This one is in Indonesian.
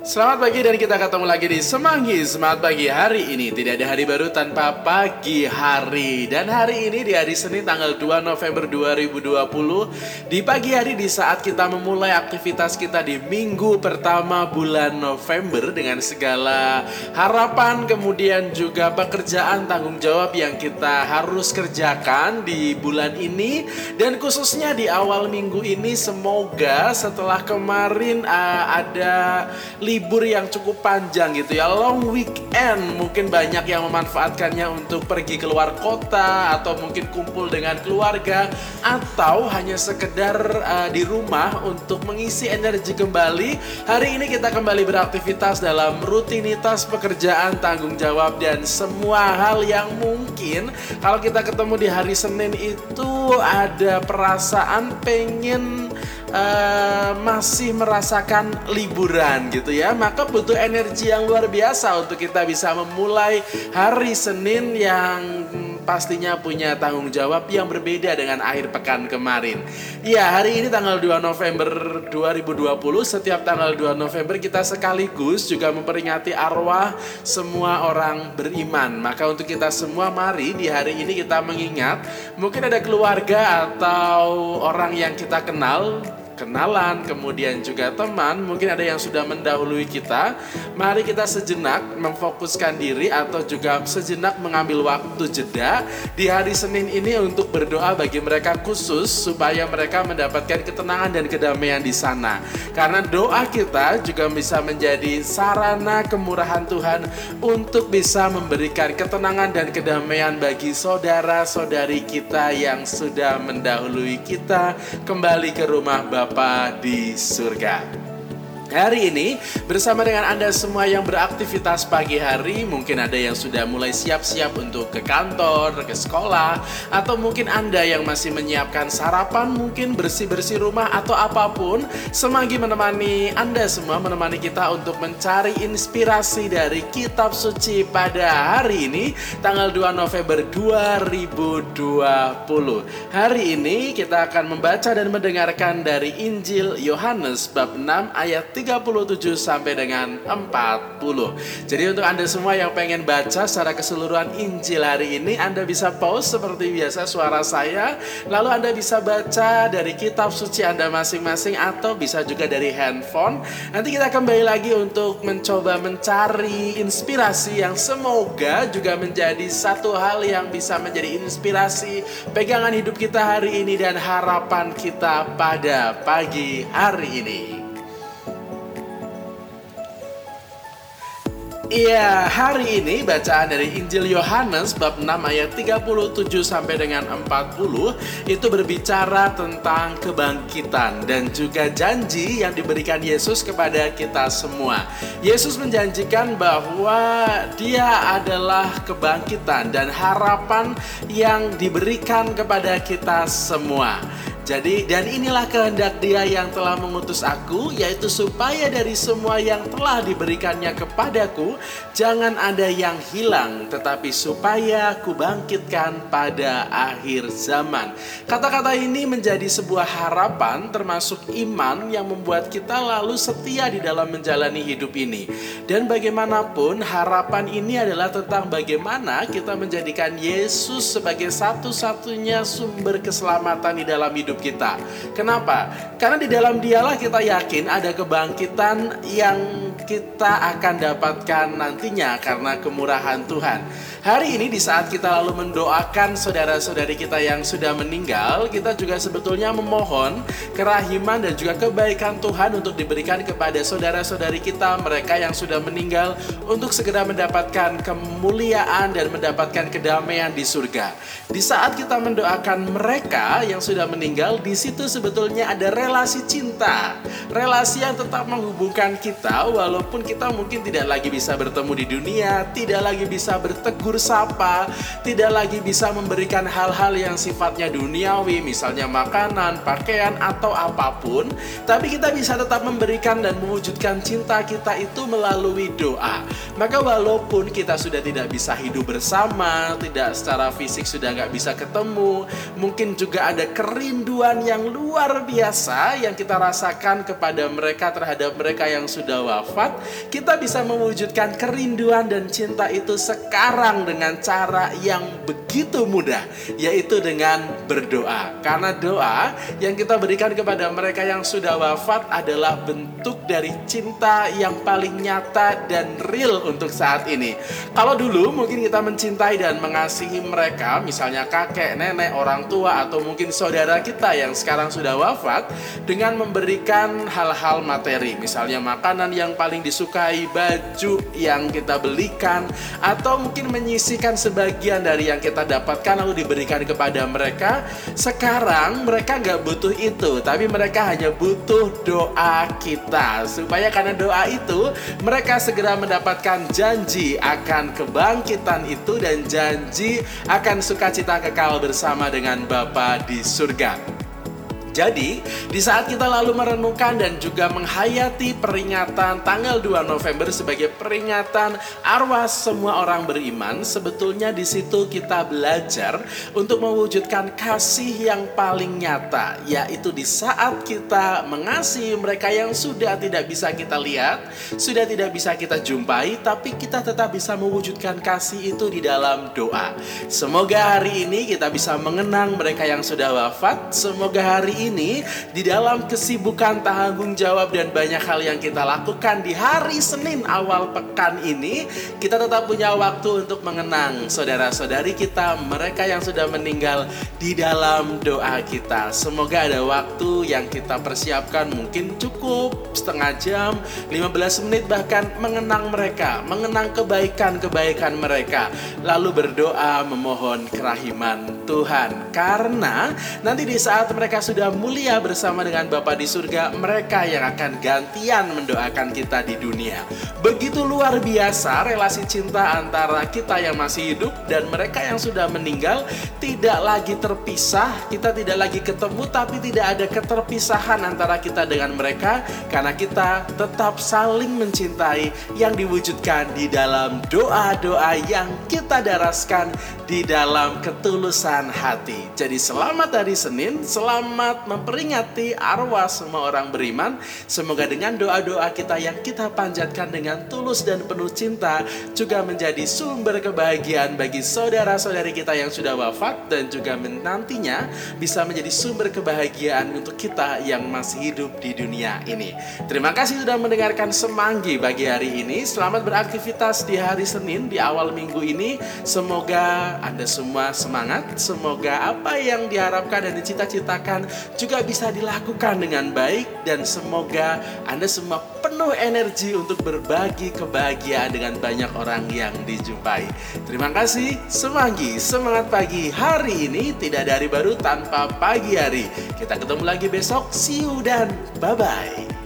Selamat pagi dan kita ketemu lagi di Semanggi. Semangat Pagi hari ini. Tidak ada hari baru tanpa pagi hari. Dan hari ini di hari Senin tanggal 2 November 2020 Di pagi hari di saat kita memulai aktivitas kita di minggu pertama bulan November Dengan segala harapan kemudian juga pekerjaan tanggung jawab yang kita harus kerjakan di bulan ini. Dan khususnya di awal minggu ini semoga setelah kemarin uh, ada libur yang cukup panjang gitu ya. Long weekend mungkin banyak yang memanfaatkannya untuk pergi keluar kota atau mungkin kumpul dengan keluarga atau hanya sekedar uh, di rumah untuk mengisi energi kembali. Hari ini kita kembali beraktivitas dalam rutinitas pekerjaan tanggung jawab dan semua hal yang mungkin. Kalau kita ketemu di hari Senin itu ada perasaan pengen uh, masih merasakan liburan gitu ya, maka butuh energi yang luar biasa untuk kita bisa memulai hari Senin yang pastinya punya tanggung jawab yang berbeda dengan akhir pekan kemarin. Ya, hari ini tanggal 2 November 2020, setiap tanggal 2 November kita sekaligus juga memperingati arwah semua orang beriman. Maka untuk kita semua mari di hari ini kita mengingat mungkin ada keluarga atau orang yang kita kenal kenalan, kemudian juga teman, mungkin ada yang sudah mendahului kita. Mari kita sejenak memfokuskan diri atau juga sejenak mengambil waktu jeda di hari Senin ini untuk berdoa bagi mereka khusus supaya mereka mendapatkan ketenangan dan kedamaian di sana. Karena doa kita juga bisa menjadi sarana kemurahan Tuhan untuk bisa memberikan ketenangan dan kedamaian bagi saudara-saudari kita yang sudah mendahului kita kembali ke rumah Bapak Bapa di surga. Hari ini bersama dengan Anda semua yang beraktivitas pagi hari Mungkin ada yang sudah mulai siap-siap untuk ke kantor, ke sekolah Atau mungkin Anda yang masih menyiapkan sarapan Mungkin bersih-bersih rumah atau apa pun Semanggi menemani Anda semua menemani kita untuk mencari inspirasi dari kitab suci pada hari ini Tanggal 2 November 2020 Hari ini kita akan membaca dan mendengarkan dari Injil Yohanes bab 6 ayat 37 sampai dengan 40. Jadi untuk Anda semua yang pengen baca secara keseluruhan Injil hari ini, Anda bisa pause seperti biasa suara saya, lalu Anda bisa baca dari kitab suci Anda masing-masing atau bisa juga dari handphone. Nanti kita kembali lagi untuk mencoba mencari inspirasi yang semoga juga menjadi satu hal yang bisa menjadi inspirasi pegangan hidup kita hari ini dan harapan kita pada pagi hari ini. Iya, hari ini bacaan dari Injil Yohanes bab 6 ayat 37 sampai dengan 40 itu berbicara tentang kebangkitan dan juga janji yang diberikan Yesus kepada kita semua. Yesus menjanjikan bahwa Dia adalah kebangkitan dan harapan yang diberikan kepada kita semua. Jadi dan inilah kehendak dia yang telah mengutus aku yaitu supaya dari semua yang telah diberikannya kepadaku jangan ada yang hilang tetapi supaya aku bangkitkan pada akhir zaman. Kata-kata ini menjadi sebuah harapan termasuk iman yang membuat kita lalu setia di dalam menjalani hidup ini. Dan bagaimanapun harapan ini adalah tentang bagaimana kita menjadikan Yesus sebagai satu-satunya sumber keselamatan di dalam hidup kita. Kenapa? Karena di dalam dialah kita yakin ada kebangkitan yang kita akan dapatkan nantinya karena kemurahan Tuhan. Hari ini di saat kita lalu mendoakan saudara-saudari kita yang sudah meninggal, kita juga sebetulnya memohon kerahiman dan juga kebaikan Tuhan untuk diberikan kepada saudara-saudari kita mereka yang sudah meninggal untuk segera mendapatkan kemuliaan dan mendapatkan kedamaian di surga. Di saat kita mendoakan mereka yang sudah meninggal, di situ sebetulnya ada relasi cinta, relasi yang tetap menghubungkan kita walaupun kita mungkin tidak lagi bisa bertemu di dunia, tidak lagi bisa bertegur sapa, tidak lagi bisa memberikan hal-hal yang sifatnya duniawi, misalnya makanan, pakaian, atau apa pun, tapi kita bisa tetap memberikan dan mewujudkan cinta kita itu melalui doa. Maka walaupun kita sudah tidak bisa hidup bersama, tidak secara fisik sudah nggak bisa ketemu, mungkin juga ada kerinduan yang luar biasa yang kita rasakan kepada mereka terhadap mereka yang sudah wafat, kita bisa mewujudkan kerinduan dan cinta itu sekarang dengan cara yang begitu mudah, yaitu dengan berdoa. Karena doa yang kita berikan kepada mereka yang sudah wafat adalah bentuk dari cinta yang paling nyata dan real untuk saat ini. Kalau dulu mungkin kita mencintai dan mengasihi mereka, misalnya kakek, nenek, orang tua, atau mungkin saudara kita yang sekarang sudah wafat, dengan memberikan hal-hal materi, misalnya makanan yang paling disukai, baju yang kita belikan, atau mungkin menyisikan sebagian dari yang kita dapatkan lalu diberikan kepada mereka. Sekarang mereka nggak butuh itu, tapi mereka hanya butuh doa kita supaya karena doa itu mereka segera mendapatkan janji akan kebangkitan itu dan janji akan sukacita kekal bersama dengan Bapa di surga. Jadi, di saat kita lalu merenungkan dan juga menghayati peringatan tanggal 2 November sebagai peringatan arwah semua orang beriman, sebetulnya di situ kita belajar untuk mewujudkan kasih yang paling nyata, yaitu di saat kita mengasihi mereka yang sudah tidak bisa kita lihat, sudah tidak bisa kita jumpai, tapi kita tetap bisa mewujudkan kasih itu di dalam doa. Semoga hari ini kita bisa mengenang mereka yang sudah wafat, semoga hari ini di dalam kesibukan tanggung jawab dan banyak hal yang kita lakukan di hari Senin awal pekan ini kita tetap punya waktu untuk mengenang saudara-saudari kita mereka yang sudah meninggal di dalam doa kita. Semoga ada waktu yang kita persiapkan mungkin cukup setengah jam, 15 menit bahkan mengenang mereka, mengenang kebaikan-kebaikan mereka, lalu berdoa memohon kerahiman Tuhan. Karena nanti di saat mereka sudah mulia bersama dengan Bapa di surga, mereka yang akan gantian mendoakan kita di dunia. Begitu luar biasa relasi cinta antara kita yang masih hidup dan mereka yang sudah meninggal tidak lagi terpisah, kita tidak lagi ketemu tapi tidak ada keterpisahan antara kita dengan mereka karena kita tetap saling mencintai yang diwujudkan di dalam doa-doa yang kita daraskan di dalam ketulusan hati. Jadi selamat hari Senin, selamat memperingati arwah semua orang beriman. Semoga dengan doa-doa kita yang kita panjatkan dengan tulus dan penuh cinta juga menjadi sumber kebahagiaan bagi saudara-saudari kita yang sudah wafat dan juga nantinya bisa menjadi sumber kebahagiaan untuk kita yang masih hidup di dunia ini. Terima kasih sudah mendengarkan Semanggi bagi hari ini. Selamat beraktivitas di hari Senin di awal minggu ini. Semoga Anda semua semangat. Semoga apa yang diharapkan dan dicita-citakan juga bisa dilakukan dengan baik dan semoga Anda semua penuh energi untuk berbagi kebahagiaan dengan banyak orang yang dijumpai. Terima kasih, semanggi, semangat pagi hari ini tidak dari baru tanpa pagi hari. Kita ketemu lagi besok, see you dan bye-bye.